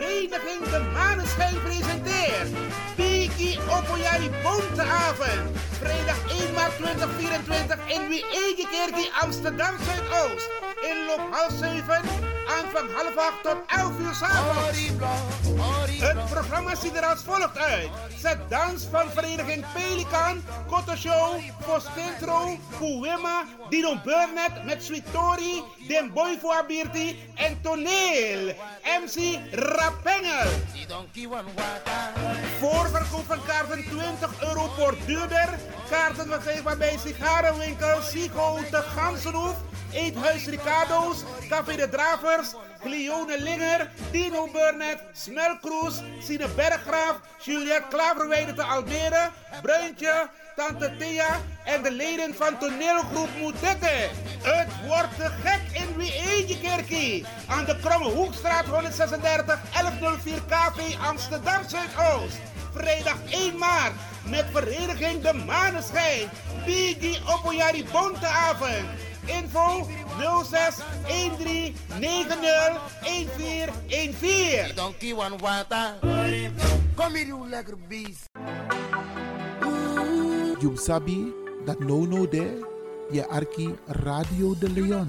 Vereniging De Maneschijn presenteert Biki Opoyari Bonteavond. Vrijdag 1 maart 2024 in Wiegekerkie Amsterdam Zuidoost. Inloop half 7, aanvang half 8 tot 11 uur s'avonds. Het programma ziet er als volgt uit. Zet dans van vereniging Pelikan, Koto Show, Postintro, Kuwema, Dino Burnett met Sweet Tori, Den Boy voor Abirti en Toneel. MC Rapengel. Voorverkoop van kaarten 20 euro voor duurder. Kaarten verkrijgbaar bij sigarenwinkel Sigo de Gansenhoef. Eethuis Ricardo's, Café de Dravers, Cleone Linger, Dino Burnett, Smelkroes, Sine Berggraaf, Juliette Klaverweide te Almere, Bruintje, Tante Thea en de leden van toneelgroep Moetette. Het wordt gek in Wiegekerkie. Aan de Kromme Hoekstraat 136 1104 KV Amsterdam Zuidoost. Vrijdag 1 maart met vereniging De Maneschijn. Bigi Opoyari Bonteavond. Info 06 13 90 1414. Donkey one water. Kom hier, you lekker beest. You sabi that no no there, je arki Radio de Leon.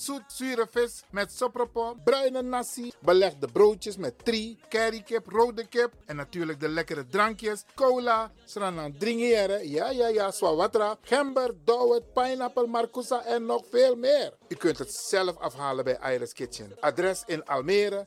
zoet zure vis met sopropo, bruine nasi, belegde broodjes met tri, currykip, rode kip en natuurlijk de lekkere drankjes, cola, sranan dringeren, ja ja ja, swawatra, gember, dowet, pineapple, marcousa en nog veel meer. U kunt het zelf afhalen bij Iris Kitchen. Adres in Almere,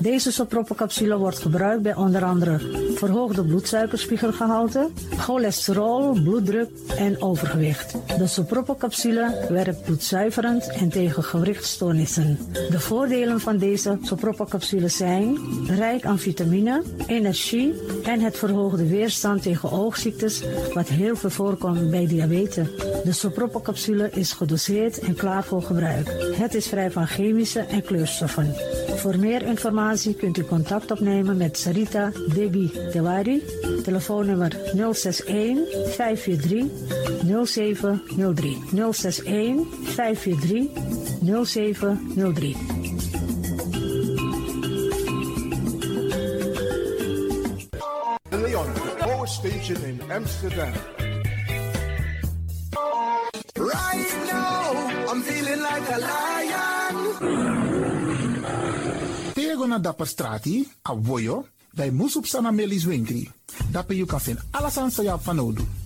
Deze sopropocapsule wordt gebruikt bij onder andere verhoogde bloedsuikerspiegelgehalte, cholesterol, bloeddruk en overgewicht. De sopropocapsule werkt bloedzuiverend en tegen gewrichtstoornissen. De voordelen van deze sopropocapsule zijn rijk aan vitamine, energie en het verhoogde weerstand tegen oogziektes, wat heel veel voorkomt bij diabetes. De sopropocapsule is gedoseerd en klaar voor gebruik. Het is vrij van chemische en kleurstoffen. Voor meer kunt u contact opnemen met Sarita Debi Dewari. Telefoonnummer 061 543 0703. 061 543 0703. De Leon, Power in Amsterdam. Right like a lion. Na dapper strati, a voyo, dai musup sana melis winkri. Dapper you kan vinden alles aan sa van nodu.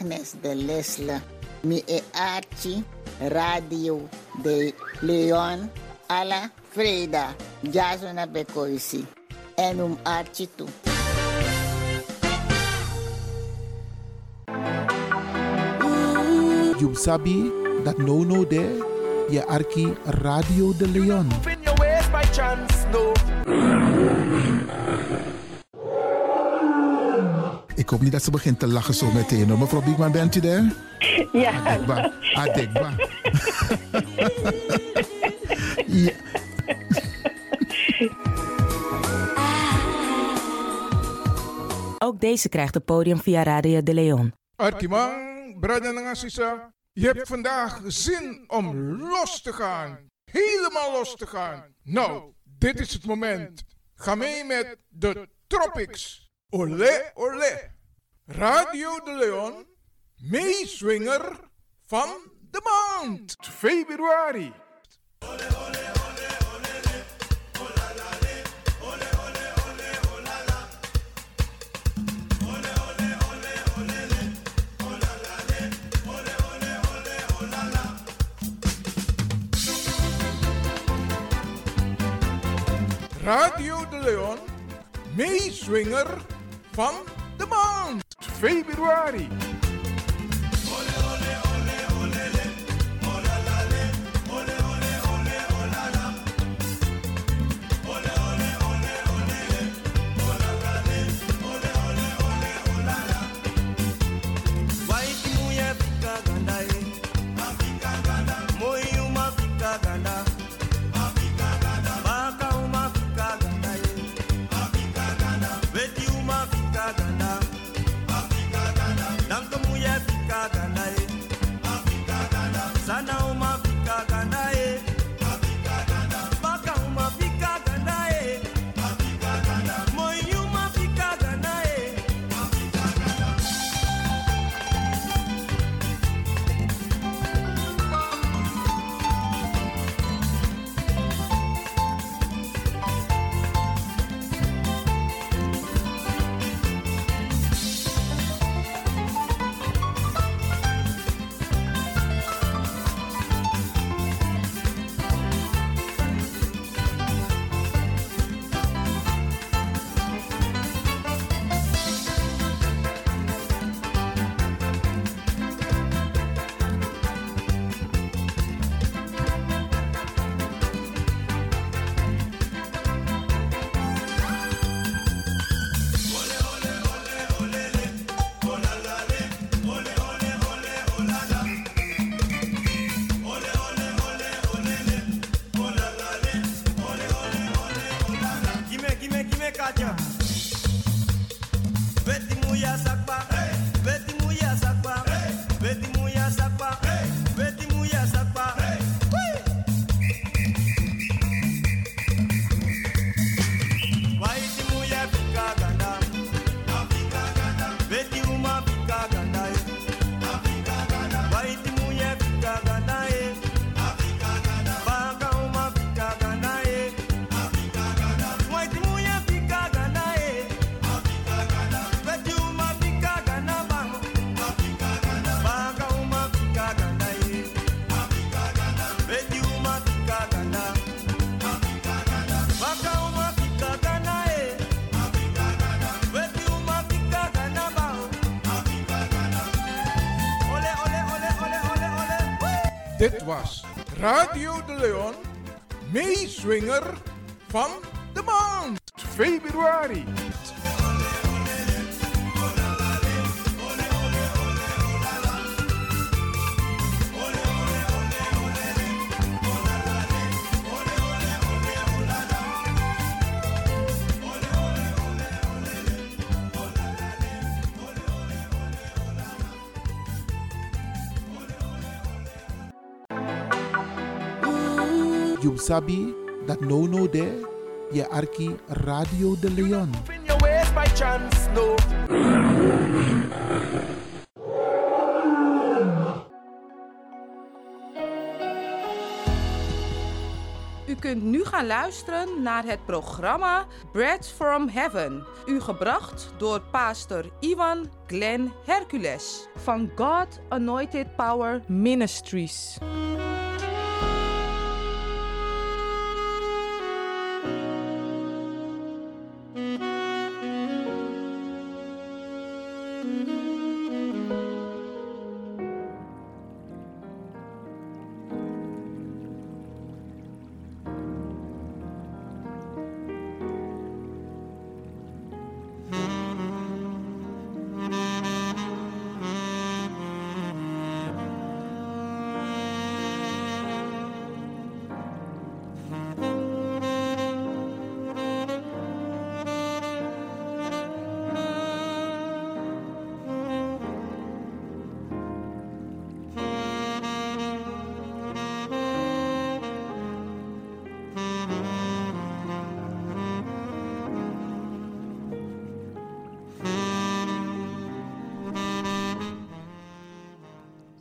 Agnes de Lesle, mi e Archie, Radio de Leon, Ala Freda, Jasona Bekoisi, en um Archie toe. You sabi that no no there, je arki Radio de Leon. In your ways by chance, no. Ik hoop niet dat ze begint te lachen zo meteen. hoor. Mevrouw Biekman, bent u daar? Ja, Adekba. Adekba. ja. Ook deze krijgt het podium via Radio de Leon. Arkimang, brada en sisa, je hebt vandaag zin om los te gaan. Helemaal los te gaan. Nou, dit is het moment. Ga mee met de Tropics. Olé, olé. Radio de Leon, meeswinger van de maand. Februari. Radio de Leon, meeswinger van. Februari. Radio de Leon, meeswinger van de maand. Februari. Sabi that no no there, je arki Radio de Leon. Chance. U kunt nu gaan luisteren naar het programma Bread from Heaven. U gebracht door pastor Ivan Glenn Hercules van God Anointed Power Ministries.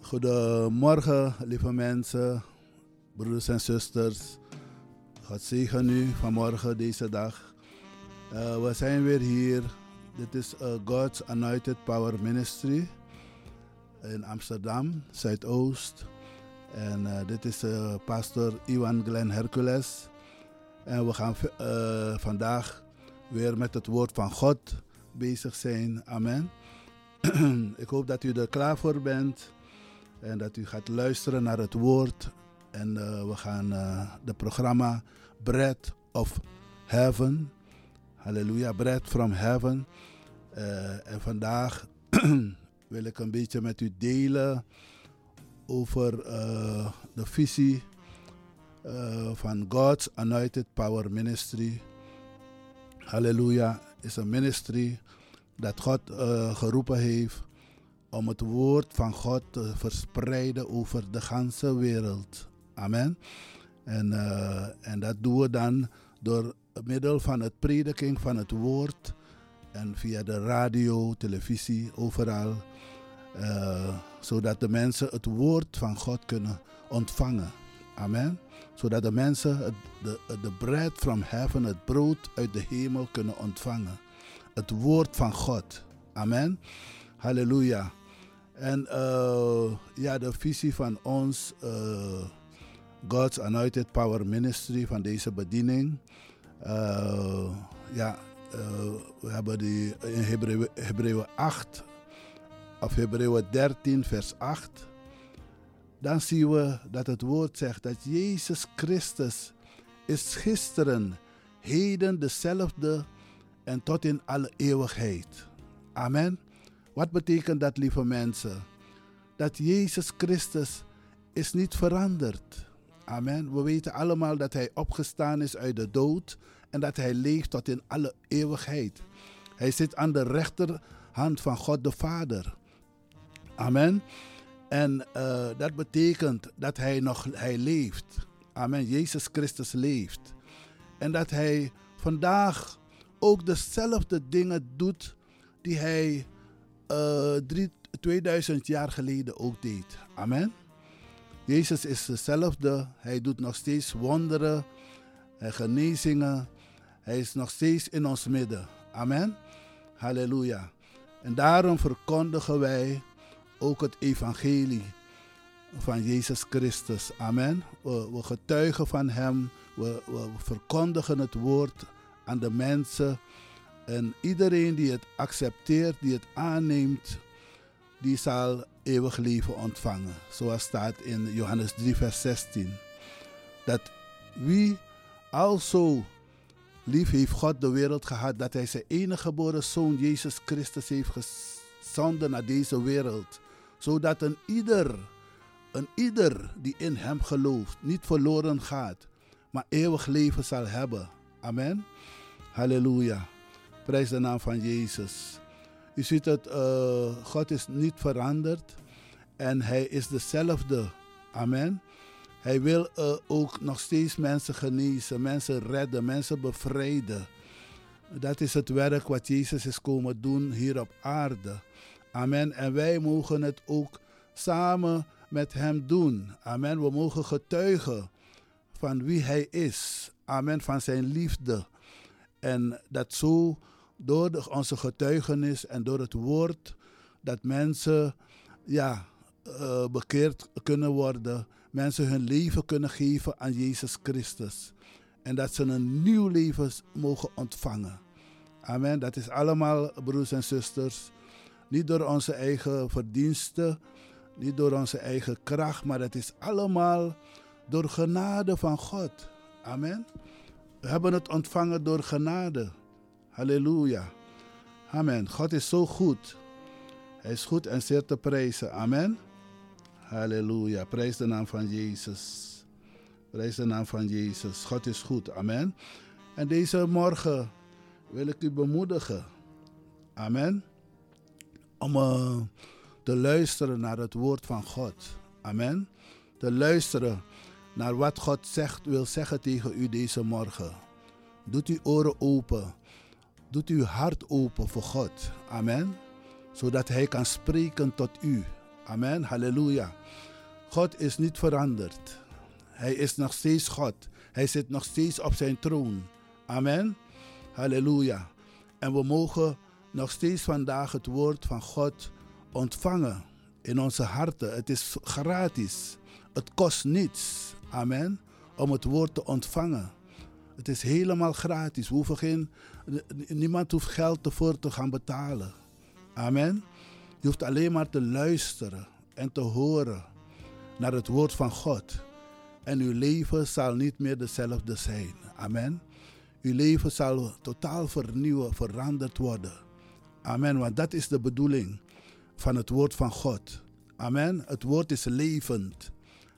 Goedemorgen, lieve mensen, broeders en zusters. God zegen u vanmorgen, deze dag. Uh, we zijn weer hier. Dit is uh, God's Anointed Power Ministry in Amsterdam, Zuidoost. En uh, dit is pastor Iwan Glenn Hercules. En we gaan vandaag weer met het woord van God bezig zijn. Amen. Ik hoop dat u er klaar voor bent. En dat u gaat luisteren naar het woord. En uh, we gaan uh, de programma Bread of Heaven. Halleluja, Bread from Heaven. Uh, en vandaag wil ik een beetje met u delen over de visie van God's Anointed Power Ministry. Halleluja, is een ministry dat God geroepen heeft om het woord van God te verspreiden over de ganse wereld. Amen. En, uh, en dat doen we dan door middel van het prediking van het woord en via de radio, televisie, overal. Uh, zodat de mensen het woord van God kunnen ontvangen. Amen. Zodat de mensen het, de, de bread from heaven, het brood uit de hemel kunnen ontvangen. Het woord van God. Amen. Halleluja. En uh, ja, de visie van ons, uh, God's Anointed Power Ministry, van deze bediening. Uh, ja, we hebben die in Hebreeën 8, of Hebreeën 13, vers 8. Dan zien we dat het woord zegt dat Jezus Christus is gisteren, heden dezelfde en tot in alle eeuwigheid. Amen. Wat betekent dat, lieve mensen? Dat Jezus Christus is niet veranderd. Amen. We weten allemaal dat Hij opgestaan is uit de dood en dat Hij leeft tot in alle eeuwigheid. Hij zit aan de rechterhand van God de Vader. Amen. En uh, dat betekent dat Hij nog hij leeft. Amen. Jezus Christus leeft. En dat Hij vandaag ook dezelfde dingen doet die Hij uh, drie, 2000 jaar geleden ook deed. Amen. Jezus is dezelfde. Hij doet nog steeds wonderen en genezingen. Hij is nog steeds in ons midden. Amen. Halleluja. En daarom verkondigen wij ook het evangelie van Jezus Christus. Amen. We, we getuigen van Hem. We, we verkondigen het woord aan de mensen en iedereen die het accepteert, die het aanneemt, die zal eeuwig leven ontvangen. Zoals staat in Johannes 3, vers 16. Dat wie alzo lief heeft God de wereld gehad, dat hij zijn enige geboren zoon Jezus Christus heeft gezonden naar deze wereld. Zodat een ieder, een ieder die in hem gelooft, niet verloren gaat, maar eeuwig leven zal hebben. Amen. Halleluja. Prijs de naam van Jezus. U ziet het, uh, God is niet veranderd en Hij is dezelfde. Amen. Hij wil uh, ook nog steeds mensen genezen, mensen redden, mensen bevrijden. Dat is het werk wat Jezus is komen doen hier op aarde. Amen. En wij mogen het ook samen met Hem doen. Amen. We mogen getuigen van wie Hij is. Amen. Van Zijn liefde. En dat zo door onze getuigenis en door het woord, dat mensen ja, uh, bekeerd kunnen worden. Mensen hun leven kunnen geven aan Jezus Christus. En dat ze een nieuw leven mogen ontvangen. Amen. Dat is allemaal, broers en zusters, niet door onze eigen verdiensten, niet door onze eigen kracht, maar het is allemaal door genade van God. Amen. We hebben het ontvangen door genade. Halleluja. Amen. God is zo goed. Hij is goed en zeer te prijzen. Amen. Halleluja. Prijs de naam van Jezus. Prijs de naam van Jezus. God is goed. Amen. En deze morgen wil ik u bemoedigen. Amen. Om uh, te luisteren naar het woord van God. Amen. Te luisteren naar wat God zegt, wil zeggen tegen u deze morgen. Doet uw oren open. Doet uw hart open voor God. Amen. Zodat Hij kan spreken tot u. Amen. Halleluja. God is niet veranderd. Hij is nog steeds God. Hij zit nog steeds op zijn troon. Amen. Halleluja. En we mogen nog steeds vandaag het woord van God ontvangen in onze harten. Het is gratis. Het kost niets. Amen. Om het woord te ontvangen. Het is helemaal gratis. We hoeven geen, niemand hoeft geld ervoor te gaan betalen. Amen. Je hoeft alleen maar te luisteren en te horen naar het woord van God. En uw leven zal niet meer dezelfde zijn. Amen. Uw leven zal totaal vernieuwen, veranderd worden. Amen. Want dat is de bedoeling van het woord van God. Amen. Het woord is levend.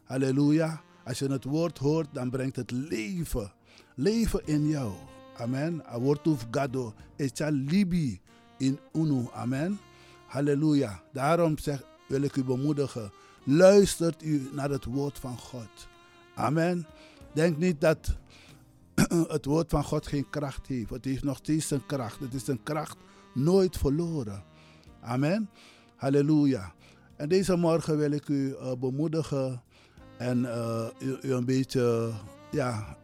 Halleluja. Als je het woord hoort, dan brengt het leven. Leven in jou. Amen. A woord of gado. Echa libi in unu. Amen. Halleluja. Daarom zeg, wil ik u bemoedigen. Luistert u naar het woord van God. Amen. Denk niet dat het woord van God geen kracht heeft. Het heeft nog steeds een kracht. Het is een kracht nooit verloren. Amen. Halleluja. En deze morgen wil ik u uh, bemoedigen en uh, u, u, een beetje ja,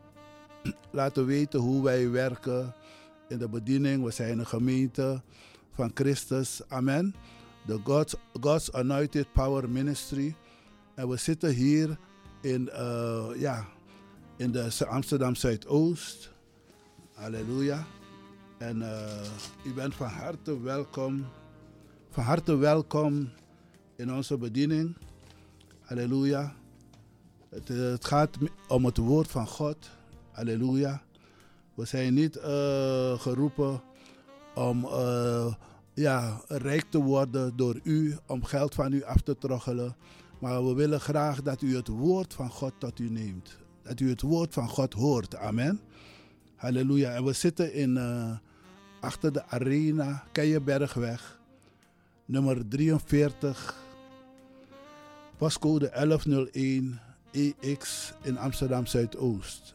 laten weten hoe wij werken in de bediening. We zijn een gemeente van Christus. Amen. De God's, God's Anointed Power Ministry. En we zitten hier in, uh, ja, in de Amsterdam Zuidoost. Halleluja. En uh, u bent van harte welkom. Van harte welkom in onze bediening. Halleluja. Het, het, gaat om het woord van God. Halleluja. We zijn niet uh, geroepen om uh, ja, rijk te worden door u, om geld van u af te troggelen. Maar we willen graag dat u het woord van God tot u neemt. Dat u het woord van God hoort. Amen. Halleluja. En we zitten in, uh, achter de arena, Keienbergweg, nummer 43, pascode 1101 EX in Amsterdam Zuidoost.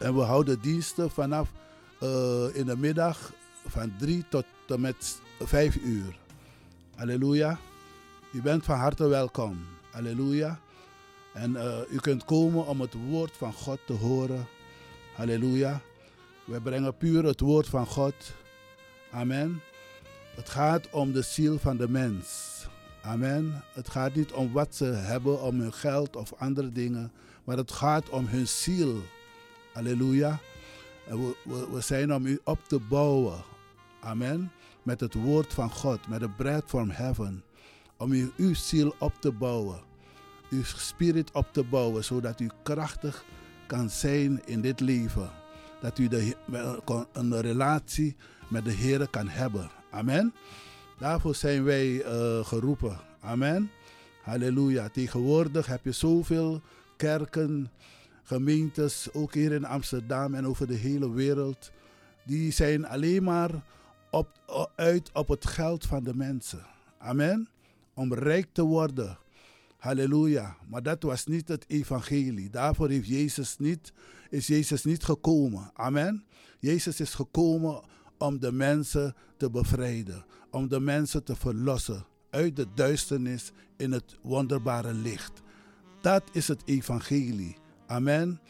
En we houden diensten vanaf uh, in de middag van 3 tot en met 5 uur. Halleluja. U bent van harte welkom. Halleluja. En uh, u kunt komen om het woord van God te horen. Halleluja. We brengen puur het woord van God. Amen. Het gaat om de ziel van de mens. Amen. Het gaat niet om wat ze hebben, om hun geld of andere dingen. Maar het gaat om hun ziel. Halleluja. We, we, zijn om u op te bouwen. Amen. Met het woord van God, met de bread from heaven. om uw, uw ziel op te bouwen. Uw spirit op te bouwen, zodat u krachtig kan zijn in dit leven. Dat u de, een relatie met de Heer kan hebben. Amen. Daarvoor zijn wij uh, geroepen. Amen. Halleluja. Tegenwoordig heb je zoveel kerken, gemeentes, ook hier in Amsterdam en over de hele wereld. Die zijn alleen maar op, uit op het geld van de mensen. Amen. Om rijk te worden. Halleluja. Maar dat was niet het evangelie. Daarvoor heeft Jezus niet, is Jezus niet gekomen. Amen. Jezus is gekomen om de mensen te bevrijden. Om de mensen te verlossen uit de duisternis in het wonderbare licht. Dat is het evangelie. Amen.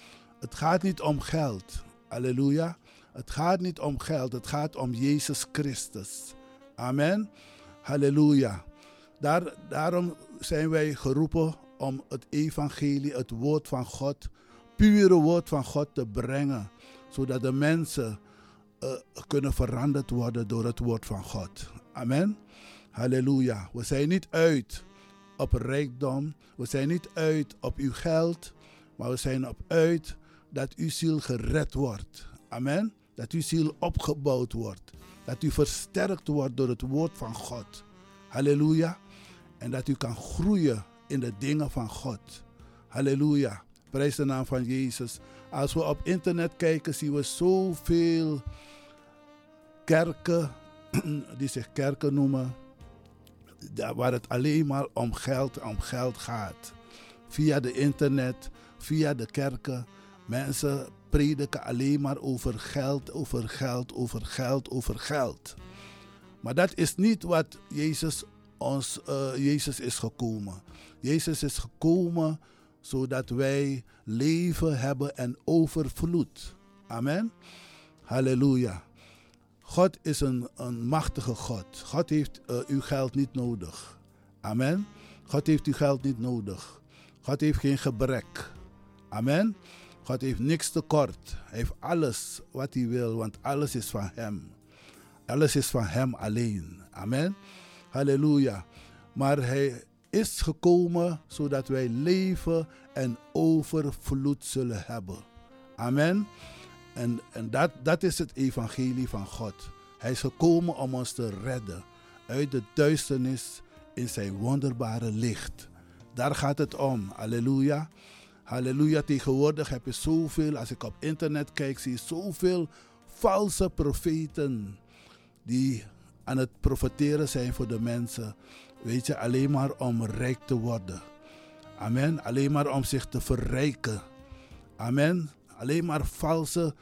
Het gaat niet om geld. Halleluja. Het gaat niet om geld, het gaat om Jezus Christus. Amen. Halleluja. Daar, daarom zijn wij geroepen om het evangelie, het woord van God, pure woord van God te brengen. Zodat de mensen uh, kunnen veranderd worden door het woord van God. Amen. Halleluja. We zijn niet uit op rijkdom. We zijn niet uit op uw geld. Maar we zijn op uit dat uw ziel gered wordt. Amen. Dat uw ziel opgebouwd wordt. Dat u versterkt wordt door het woord van God. Halleluja. En dat u kan groeien in de dingen van God. Halleluja. Prijs de naam van Jezus. Als we op internet kijken, zien we zoveel kerken, die zich kerken noemen, waar het alleen maar om geld, om geld gaat. Via de internet, via de kerken. Mensen prediken alleen maar over geld, over geld, over geld, over geld. Maar dat is niet wat Jezus, ons, uh, Jezus is gekomen. Jezus is gekomen zodat wij leven hebben en overvloed. Amen. Halleluja. God is een, een machtige God. God heeft uh, uw geld niet nodig. Amen. God heeft uw geld niet nodig. God heeft geen gebrek. Amen. God heeft niks tekort. Hij heeft alles wat hij wil, want alles is van hem. Alles is van hem alleen. Amen. Halleluja. Maar hij is gekomen zodat wij leven en overvloed zullen hebben. Amen. En, en dat, dat is het evangelie van God. Hij is gekomen om ons te redden uit de duisternis in zijn wonderbare licht. Daar gaat het om. Halleluja. Halleluja. Tegenwoordig heb je zoveel, als ik op internet kijk, zie je zoveel valse profeten die aan het profeteren zijn voor de mensen. Weet je, alleen maar om rijk te worden. Amen. Alleen maar om zich te verrijken. Amen. Alleen maar valse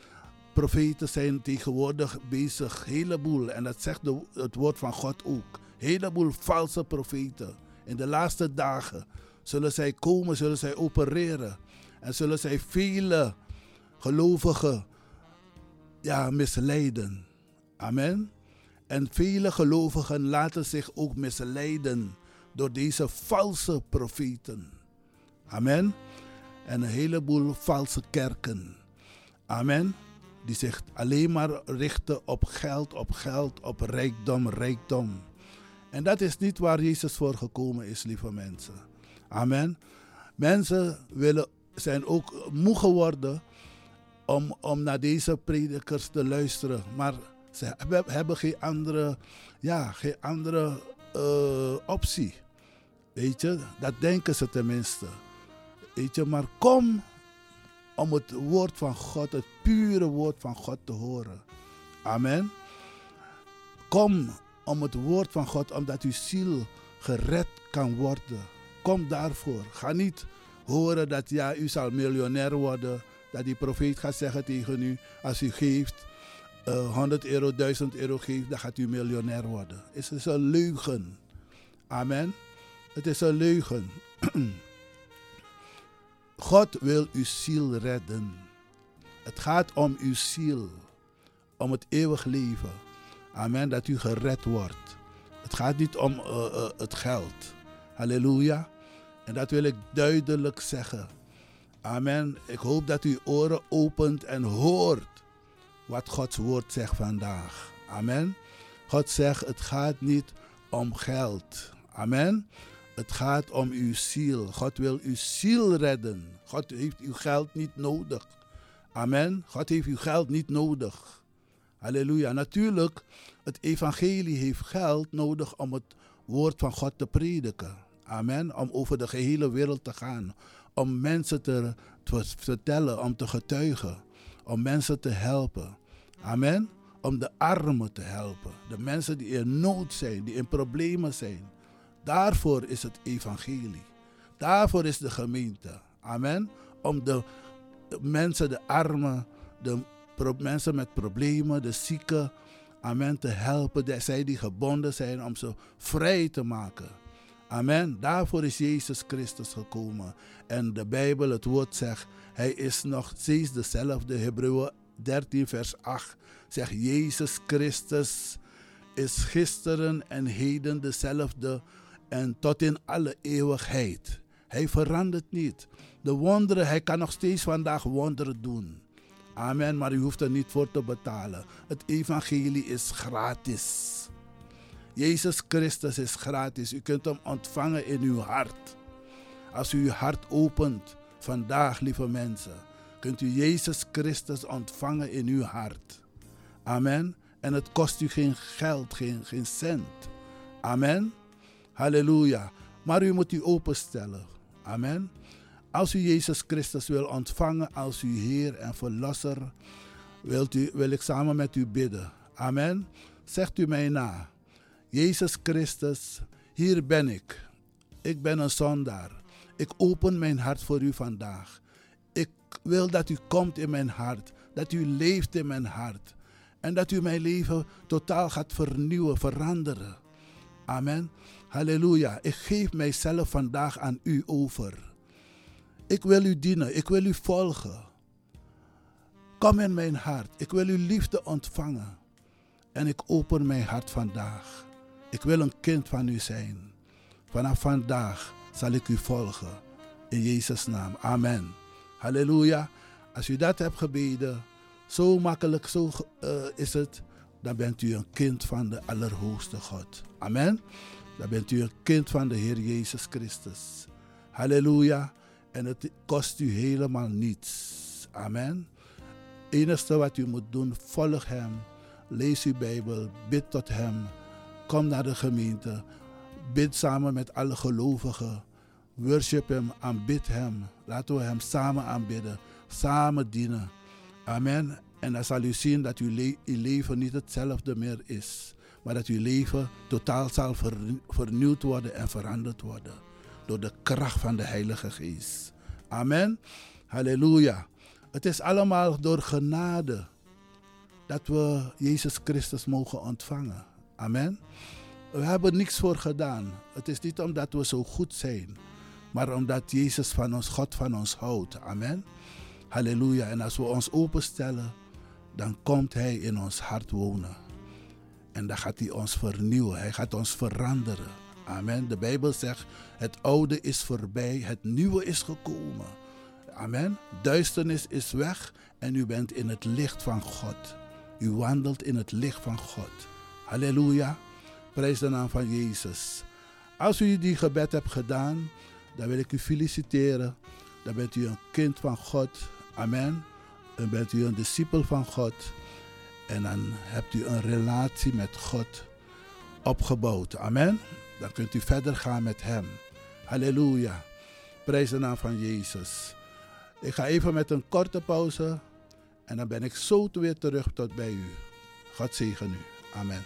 profeten zijn tegenwoordig bezig. Heleboel. En dat zegt de, het woord van God ook. Heleboel valse profeten. In de laatste dagen zullen zij komen, zullen zij opereren. En zullen zij vele gelovigen ja, misleiden. Amen. En vele gelovigen laten zich ook misleiden door deze valse profeten. Amen. En een heleboel valse kerken. Amen. Die zich alleen maar richten op geld, op geld, op rijkdom, rijkdom. En dat is niet waar Jezus voor gekomen is, lieve mensen. Amen. Mensen willen, zijn ook moe geworden om, om naar deze predikers te luisteren. Maar ze hebben, geen andere, ja, geen andere uh, optie. Weet je, dat denken ze tenminste. Weet je, maar kom om het woord van God, het pure woord van God te horen. Amen. Kom om het woord van God, omdat uw ziel gered kan worden. Kom daarvoor. Ga niet horen dat ja, u zal miljonair worden. Dat die profeet gaat zeggen tegen u, als u geeft, uh, 100 euro, 1000 euro geeft, dan gaat u miljonair worden. Het is een leugen. Amen. Het is een leugen. God wil uw ziel redden. Het gaat om uw ziel, om het eeuwig leven. Amen, dat u gered wordt. Het gaat niet om uh, uh, het geld. Halleluja. En dat wil ik duidelijk zeggen. Amen. Ik hoop dat u oren opent en hoort wat Gods woord zegt vandaag. Amen. God zegt, het gaat niet om geld. Amen. Het gaat om uw ziel. God wil uw ziel redden. God heeft uw geld niet nodig. Amen. God heeft uw geld niet nodig. Halleluja. Natuurlijk, het evangelie heeft geld nodig om het woord van God te prediken. Amen. Om over de gehele wereld te gaan. Om mensen te, te vertellen, om te getuigen. Om mensen te helpen. Amen. Om de armen te helpen. De mensen die in nood zijn, die in problemen zijn. Daarvoor is het evangelie. Daarvoor is de gemeente. Amen. Om de, mensen, de armen, de mensen met problemen, de zieken, amen, te helpen. De, zij die gebonden zijn, om ze vrij te maken. Amen. Daarvoor is Jezus Christus gekomen. En de Bijbel, het woord zegt, hij is nog steeds dezelfde. Hebreeën 13, vers 8 zegt Jezus Christus is gisteren en heden dezelfde en tot in alle eeuwigheid. Hij verandert niet. De wonderen, hij kan nog steeds vandaag wonderen doen. Amen, maar u hoeft er niet voor te betalen. Het evangelie is gratis. Jezus Christus is gratis. U kunt hem ontvangen in uw hart. Als u uw hart opent vandaag, lieve mensen, kunt u Jezus Christus ontvangen in uw hart. Amen. En het kost u geen geld, geen, geen cent. Amen. Halleluja. Maar u moet u openstellen. Amen. Als u Jezus Christus wil ontvangen als uw Heer en Verlosser, wilt u, wil ik samen met u bidden. Amen. Zegt u mij na. Jezus Christus, hier ben ik. Ik ben een zondaar. Ik open mijn hart voor u vandaag. Ik wil dat u komt in mijn hart, dat u leeft in mijn hart en dat u mijn leven totaal gaat vernieuwen, veranderen. Amen. Halleluja. Ik geef mijzelf vandaag aan u over. Ik wil u dienen. Ik wil u volgen. Kom in mijn hart. Ik wil uw liefde ontvangen. En ik open mijn hart vandaag. Ik wil een kind van u zijn. Vanaf vandaag zal ik u volgen. In Jezus' naam. Amen. Halleluja. Als u dat hebt gebeden, zo makkelijk zo, uh, is het, dan bent u een kind van de Allerhoogste God. Amen. Dan bent u een kind van de Heer Jezus Christus. Halleluja. En het kost u helemaal niets. Amen. Het enige wat u moet doen, volg Hem. Lees uw Bijbel, bid tot Hem. Kom naar de gemeente. Bid samen met alle gelovigen. Worship Hem, aanbid Hem. Laten we Hem samen aanbidden. Samen dienen. Amen. En dan zal u zien dat uw, le uw leven niet hetzelfde meer is. Maar dat uw leven totaal zal vernieuwd worden en veranderd worden. Door de kracht van de Heilige Geest. Amen. Halleluja. Het is allemaal door genade dat we Jezus Christus mogen ontvangen. Amen. We hebben niks voor gedaan. Het is niet omdat we zo goed zijn, maar omdat Jezus van ons, God van ons houdt. Amen. Halleluja. En als we ons openstellen, dan komt Hij in ons hart wonen. En dan gaat Hij ons vernieuwen. Hij gaat ons veranderen. Amen. De Bijbel zegt: Het oude is voorbij, het nieuwe is gekomen. Amen. Duisternis is weg en u bent in het licht van God. U wandelt in het licht van God. Halleluja. Prijs de naam van Jezus. Als u die gebed hebt gedaan, dan wil ik u feliciteren. Dan bent u een kind van God. Amen. Dan bent u een discipel van God. En dan hebt u een relatie met God opgebouwd. Amen. Dan kunt u verder gaan met Hem. Halleluja. Prijs de naam van Jezus. Ik ga even met een korte pauze. En dan ben ik zo weer terug tot bij u. God zegen u. Amen.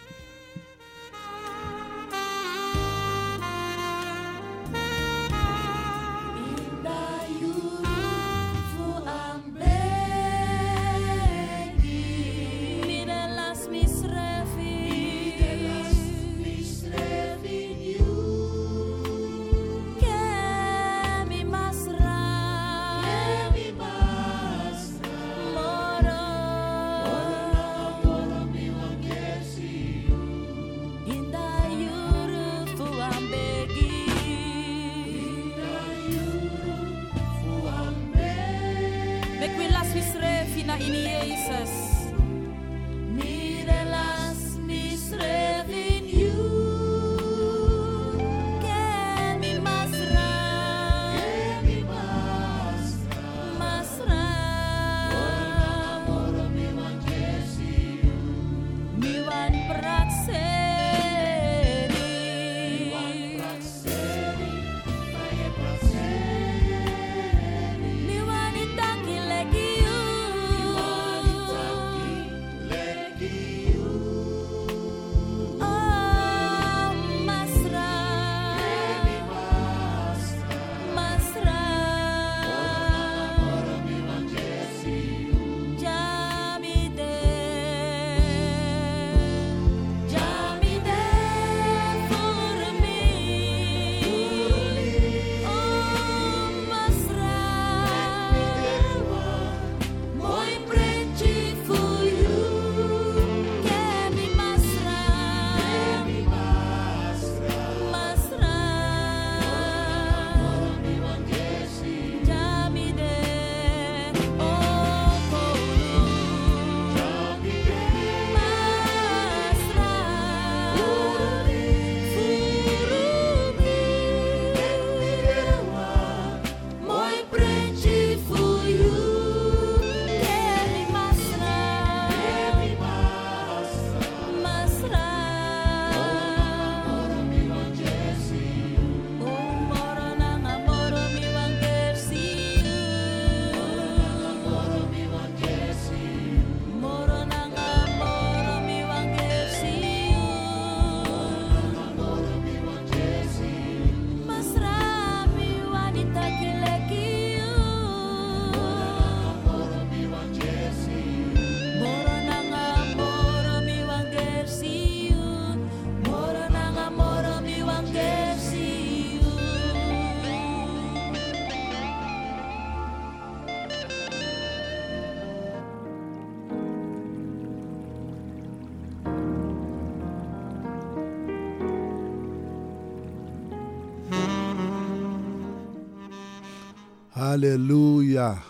Halleluja.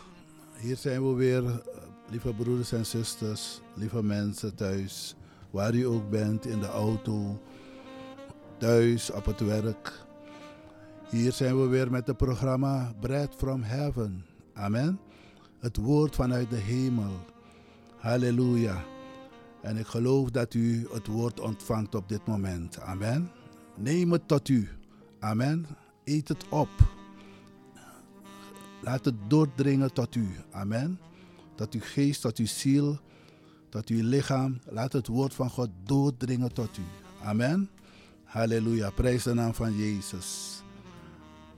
Hier zijn we weer, lieve broeders en zusters, lieve mensen thuis, waar u ook bent, in de auto, thuis, op het werk. Hier zijn we weer met het programma Bread from Heaven. Amen. Het woord vanuit de hemel. Halleluja. En ik geloof dat u het woord ontvangt op dit moment. Amen. Neem het tot u. Amen. Eet het op. Laat het doordringen tot u. Amen. Tot uw geest, tot uw ziel, tot uw lichaam. Laat het woord van God doordringen tot u. Amen. Halleluja. Prijs de naam van Jezus.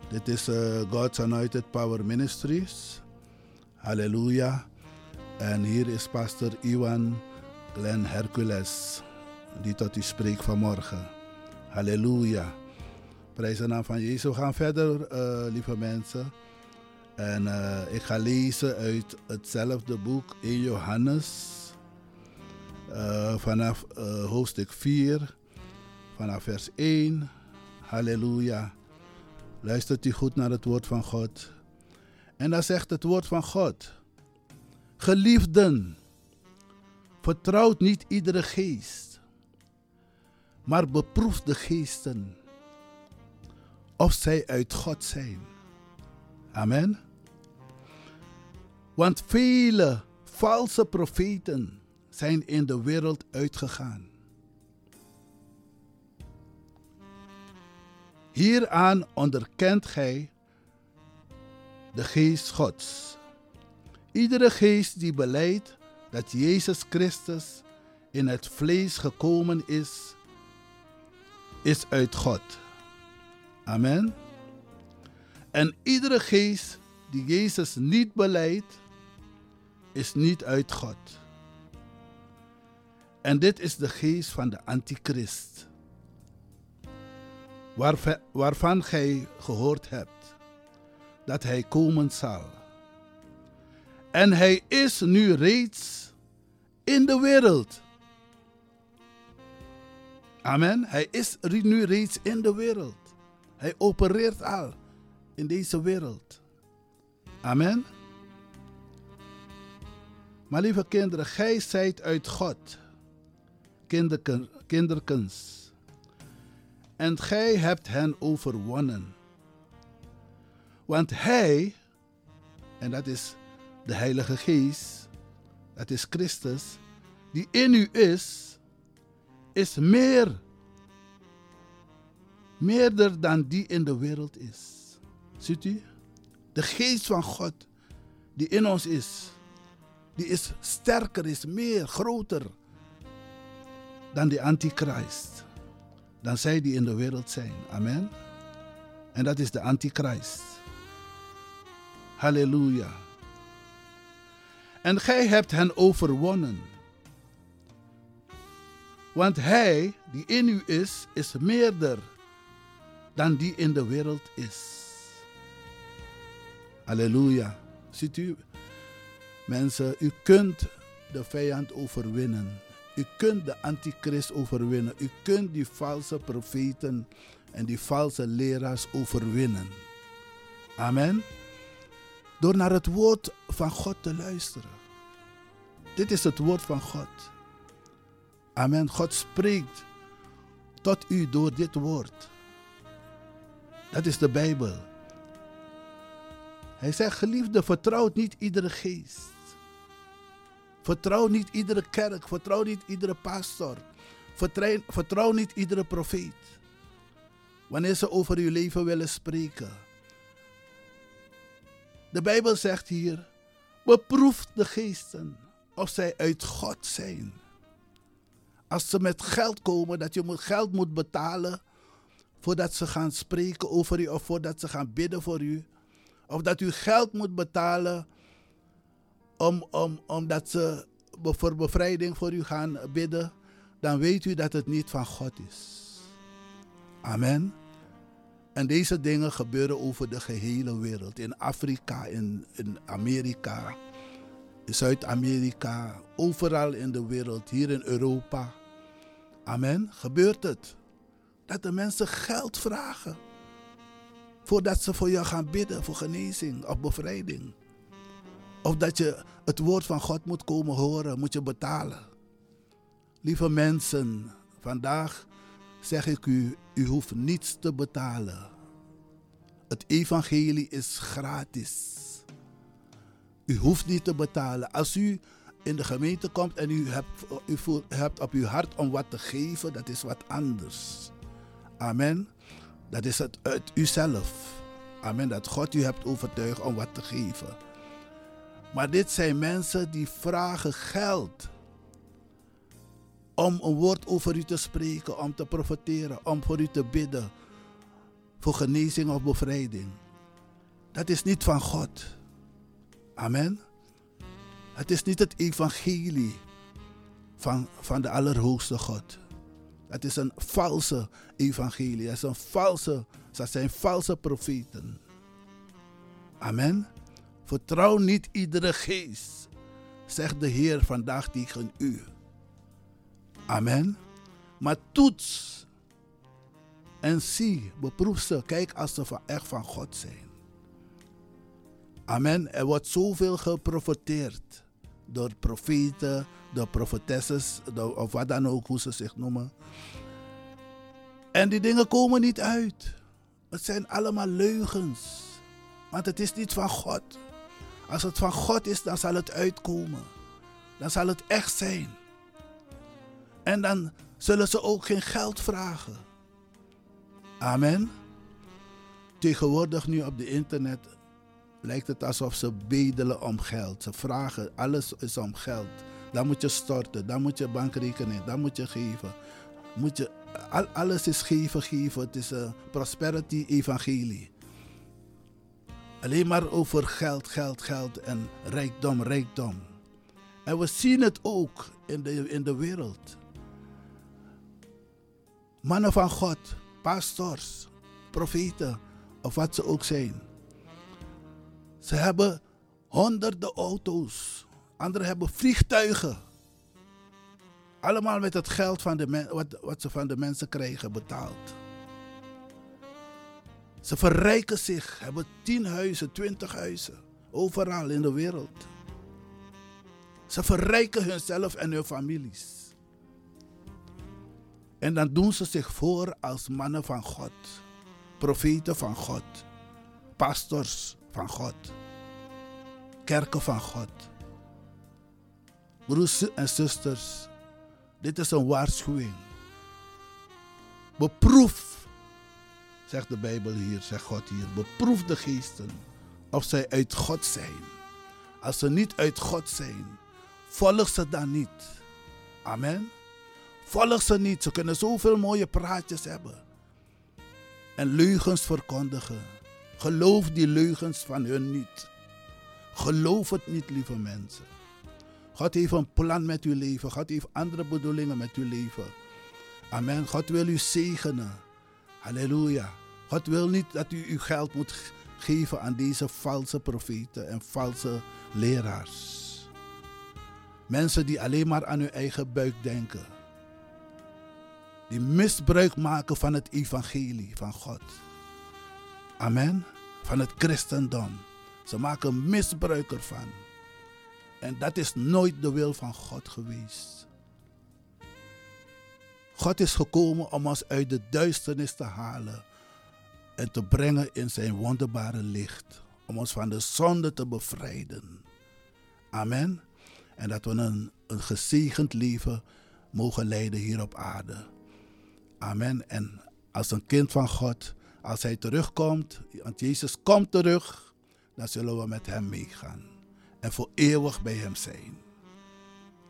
Dit is uh, God's Anointed Power Ministries. Halleluja. En hier is pastor Iwan Glenn Hercules, die tot u spreekt vanmorgen. Halleluja. Prijs de naam van Jezus. We gaan verder, uh, lieve mensen. En uh, ik ga lezen uit hetzelfde boek in Johannes. Uh, vanaf hoofdstuk 4, vanaf vers 1. Halleluja. Luistert u goed naar het woord van God. En dan zegt het woord van God. Geliefden, vertrouwt niet iedere geest, maar beproef de geesten of zij uit God zijn. Amen. Want vele valse profeten zijn in de wereld uitgegaan. Hieraan onderkent gij de geest Gods. Iedere geest die beleidt dat Jezus Christus in het vlees gekomen is, is uit God. Amen. En iedere geest die Jezus niet beleidt, is niet uit God. En dit is de geest van de antichrist, waarvan gij gehoord hebt dat hij komen zal. En hij is nu reeds in de wereld. Amen. Hij is nu reeds in de wereld. Hij opereert al in deze wereld. Amen. Maar lieve kinderen, gij zijt uit God, kinderken, kinderkens. En gij hebt hen overwonnen. Want hij, en dat is de Heilige Geest, dat is Christus, die in u is, is meer, meerder dan die in de wereld is. Ziet u? De geest van God die in ons is, die is sterker, is meer, groter dan die antichrist. Dan zij die in de wereld zijn. Amen. En dat is de antichrist. Halleluja. En gij hebt hen overwonnen. Want hij die in u is, is meerder dan die in de wereld is. Halleluja. Ziet u, mensen, u kunt de vijand overwinnen. U kunt de antichrist overwinnen. U kunt die valse profeten en die valse leraars overwinnen. Amen. Door naar het woord van God te luisteren. Dit is het woord van God. Amen. God spreekt tot u door dit woord. Dat is de Bijbel. Hij zegt, geliefde, vertrouw niet iedere geest. Vertrouw niet iedere kerk. Vertrouw niet iedere pastor. Vertrouw, niet iedere profeet. Wanneer ze over uw leven willen spreken. De Bijbel zegt hier, beproef de geesten of zij uit God zijn. Als ze met geld komen, dat je geld moet betalen voordat ze gaan spreken over u of voordat ze gaan bidden voor u. Of dat u geld moet betalen om, om, omdat ze voor bevrijding voor u gaan bidden. Dan weet u dat het niet van God is. Amen. En deze dingen gebeuren over de gehele wereld. In Afrika, in, in Amerika, in Zuid-Amerika, overal in de wereld, hier in Europa. Amen. Gebeurt het. Dat de mensen geld vragen Voordat ze voor jou gaan bidden voor genezing of bevrijding. Of dat je het woord van God moet komen horen, moet je betalen. Lieve mensen, vandaag zeg ik u, u hoeft niets te betalen. Het evangelie is gratis. U hoeft niet te betalen. Als u in de gemeente komt en u hebt, u voelt, hebt op uw hart om wat te geven, dat is wat anders. Amen. Dat is het uit uzelf. Amen. Dat God u hebt overtuigd om wat te geven. Maar dit zijn mensen die vragen geld. Om een woord over u te spreken, om te profiteren, om voor u te bidden. Voor genezing of bevrijding. Dat is niet van God. Amen. Het is niet het evangelie van, van de Allerhoogste God. Het is een valse evangelie. Het is een valse, dat zijn valse profeten. Amen. Vertrouw niet iedere geest, zegt de Heer vandaag tegen u. Amen. Maar toets en zie, beproef ze, kijk als ze echt van God zijn. Amen. Er wordt zoveel geprofiteerd door profeten, door profetesses, door, of wat dan ook, hoe ze zich noemen. En die dingen komen niet uit. Het zijn allemaal leugens. Want het is niet van God. Als het van God is, dan zal het uitkomen. Dan zal het echt zijn. En dan zullen ze ook geen geld vragen. Amen. Tegenwoordig nu op de internet lijkt het alsof ze bedelen om geld. Ze vragen, alles is om geld. Dan moet je storten, dan moet je bankrekening, dan moet je geven. Moet je, al, alles is geven, geven. Het is een prosperity evangelie. Alleen maar over geld, geld, geld en rijkdom, rijkdom. En we zien het ook in de, in de wereld. Mannen van God, pastors, profeten of wat ze ook zijn. Ze hebben honderden auto's. Anderen hebben vliegtuigen. Allemaal met het geld van de wat, wat ze van de mensen krijgen betaald. Ze verrijken zich, hebben tien huizen, twintig huizen. Overal in de wereld. Ze verrijken hunzelf en hun families. En dan doen ze zich voor als mannen van God, profeten van God, pastors van God, kerken van God. Broers en zusters, dit is een waarschuwing. Beproef, zegt de Bijbel hier, zegt God hier, beproef de geesten of zij uit God zijn. Als ze niet uit God zijn, volg ze dan niet. Amen. Volg ze niet. Ze kunnen zoveel mooie praatjes hebben. En leugens verkondigen. Geloof die leugens van hun niet. Geloof het niet, lieve mensen. God heeft een plan met uw leven. God heeft andere bedoelingen met uw leven. Amen. God wil u zegenen. Halleluja. God wil niet dat u uw geld moet geven aan deze valse profeten en valse leraars. Mensen die alleen maar aan hun eigen buik denken. Die misbruik maken van het evangelie van God. Amen. Van het christendom. Ze maken misbruik ervan. En dat is nooit de wil van God geweest. God is gekomen om ons uit de duisternis te halen en te brengen in zijn wonderbare licht. Om ons van de zonde te bevrijden. Amen. En dat we een, een gezegend leven mogen leiden hier op aarde. Amen. En als een kind van God, als hij terugkomt, want Jezus komt terug, dan zullen we met hem meegaan. En voor eeuwig bij hem zijn.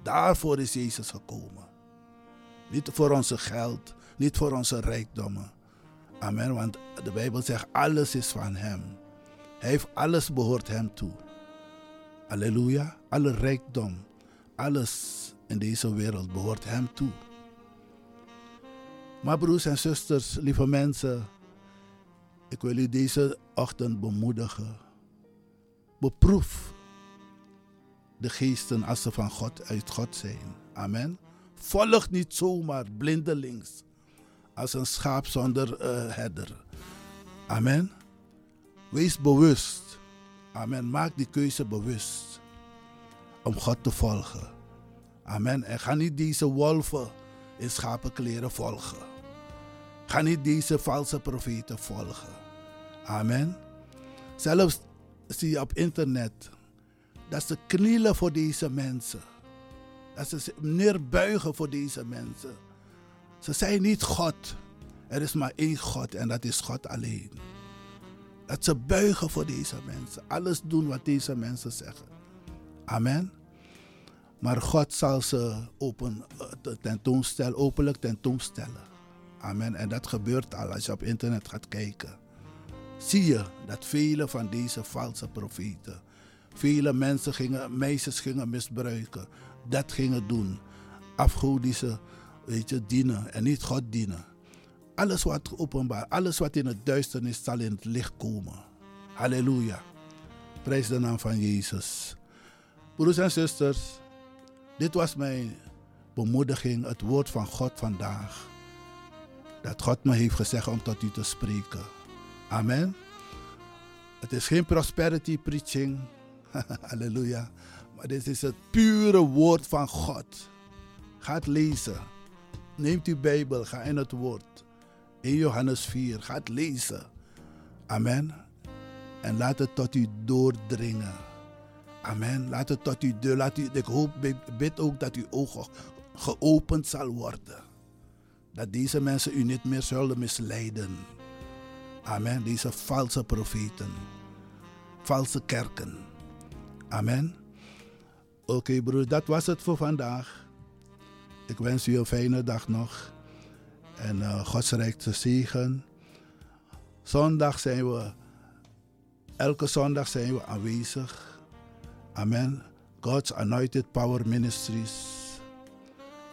Daarvoor is Jezus gekomen. Niet voor onze geld, niet voor onze rijkdommen. Amen. Want de Bijbel zegt, alles is van hem. Hij heeft alles behoort hem toe. Halleluja. Alle rijkdom, alles in deze wereld behoort hem toe. Maar broers en zusters, lieve mensen, ik wil u deze ochtend bemoedigen. Beproef de geesten als ze van God uit God zijn. Amen. Volg niet zomaar blindelings als een schaap zonder uh, herder. Amen. Wees bewust. Amen. Maak die keuze bewust. Om God te volgen. Amen. En ga niet deze wolven in schapenkleren volgen. Ga niet deze valse profeten volgen. Amen. Zelfs zie je op internet dat ze knielen voor deze mensen. Dat ze neerbuigen voor deze mensen. Ze zijn niet God. Er is maar één God en dat is God alleen. Dat ze buigen voor deze mensen. Alles doen wat deze mensen zeggen. Amen. Maar God zal ze open, eh, tentoonstellen, openlijk tentoonstellen. Amen. En dat gebeurt al als je op internet gaat kijken. Zie je dat vele van deze valse profeten, vele mensen gingen, meisjes gingen misbruiken, dat gingen doen. Afgodische, weet je, dienen en niet God dienen. Alles wat openbaar, alles wat in het duisternis zal in het licht komen. Halleluja. Prijs de naam van Jezus. Broers en zusters, dit was mijn bemoediging, het woord van God vandaag. Dat God me heeft gezegd om tot u te spreken. Amen. Het is geen prosperity preaching. Halleluja. Maar dit is het pure woord van God. Ga lezen. Neemt uw Bijbel, ga in het woord. In Johannes 4, ga lezen. Amen. En laat het tot u doordringen. Amen. Laat het tot u deur. Laat u, ik hoop, bid ook dat uw ogen geopend zal worden. Dat deze mensen u niet meer zullen misleiden. Amen. Deze valse profeten. Valse kerken. Amen. Oké okay, dat was het voor vandaag. Ik wens u een fijne dag nog. En uh, Gods rijk te zegen. Zondag zijn we, elke zondag zijn we aanwezig. Amen. God's Anointed Power Ministries.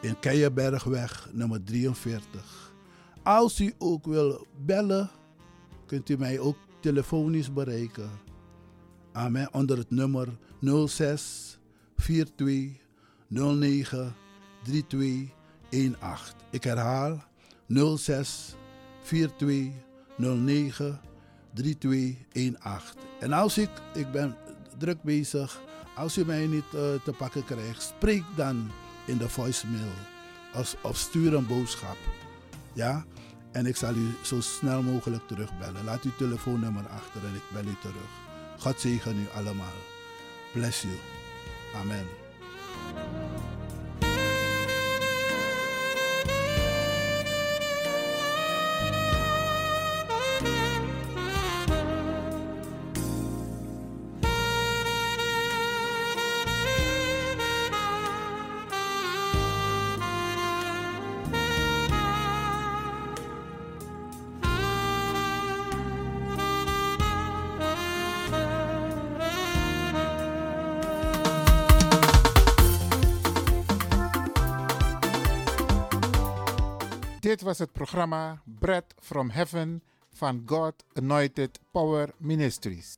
In Keienbergweg nummer 43. Als u ook wil bellen, kunt u mij ook telefonisch bereiken. Amen. Onder het nummer 06 42 09 3218. Ik herhaal 06 42 09 3218. En als ik, ik ben druk bezig, als u mij niet uh, te pakken krijgt, spreek dan in de voicemail of, of stuur een boodschap. Ja? En ik zal u zo snel mogelijk terugbellen. Laat uw telefoonnummer achter en ik bel u terug. God zegen u allemaal. Bless you. Amen. Dit was het programma Bread from Heaven van God Anointed Power Ministries.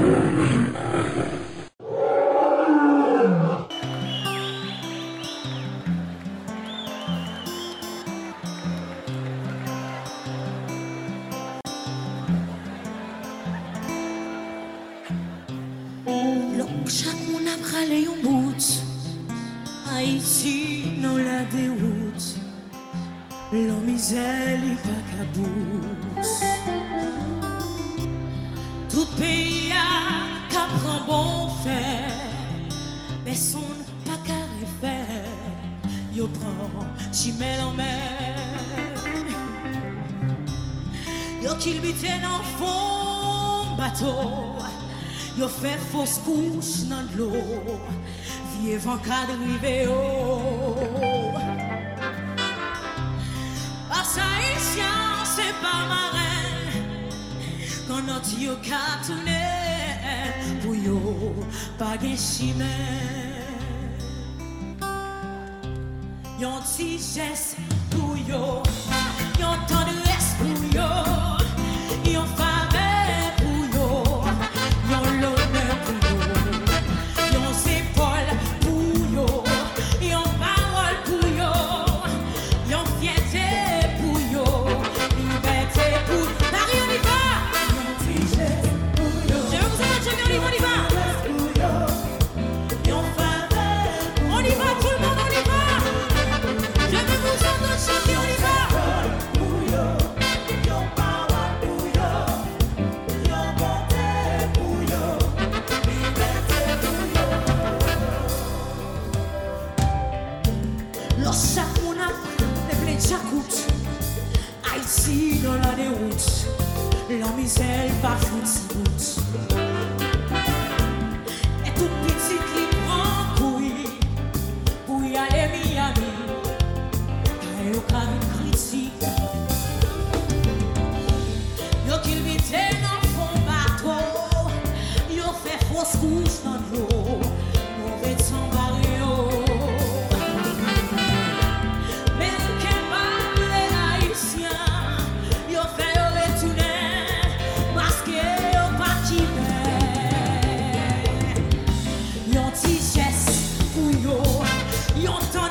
bato Yo fè fòs kouch nan l'o Vie van kadrive yo Pasa isyan se pa maren Kon not yo katoune Pou yo page chimen Yon ti jes pou yo. Yon tondre for your your.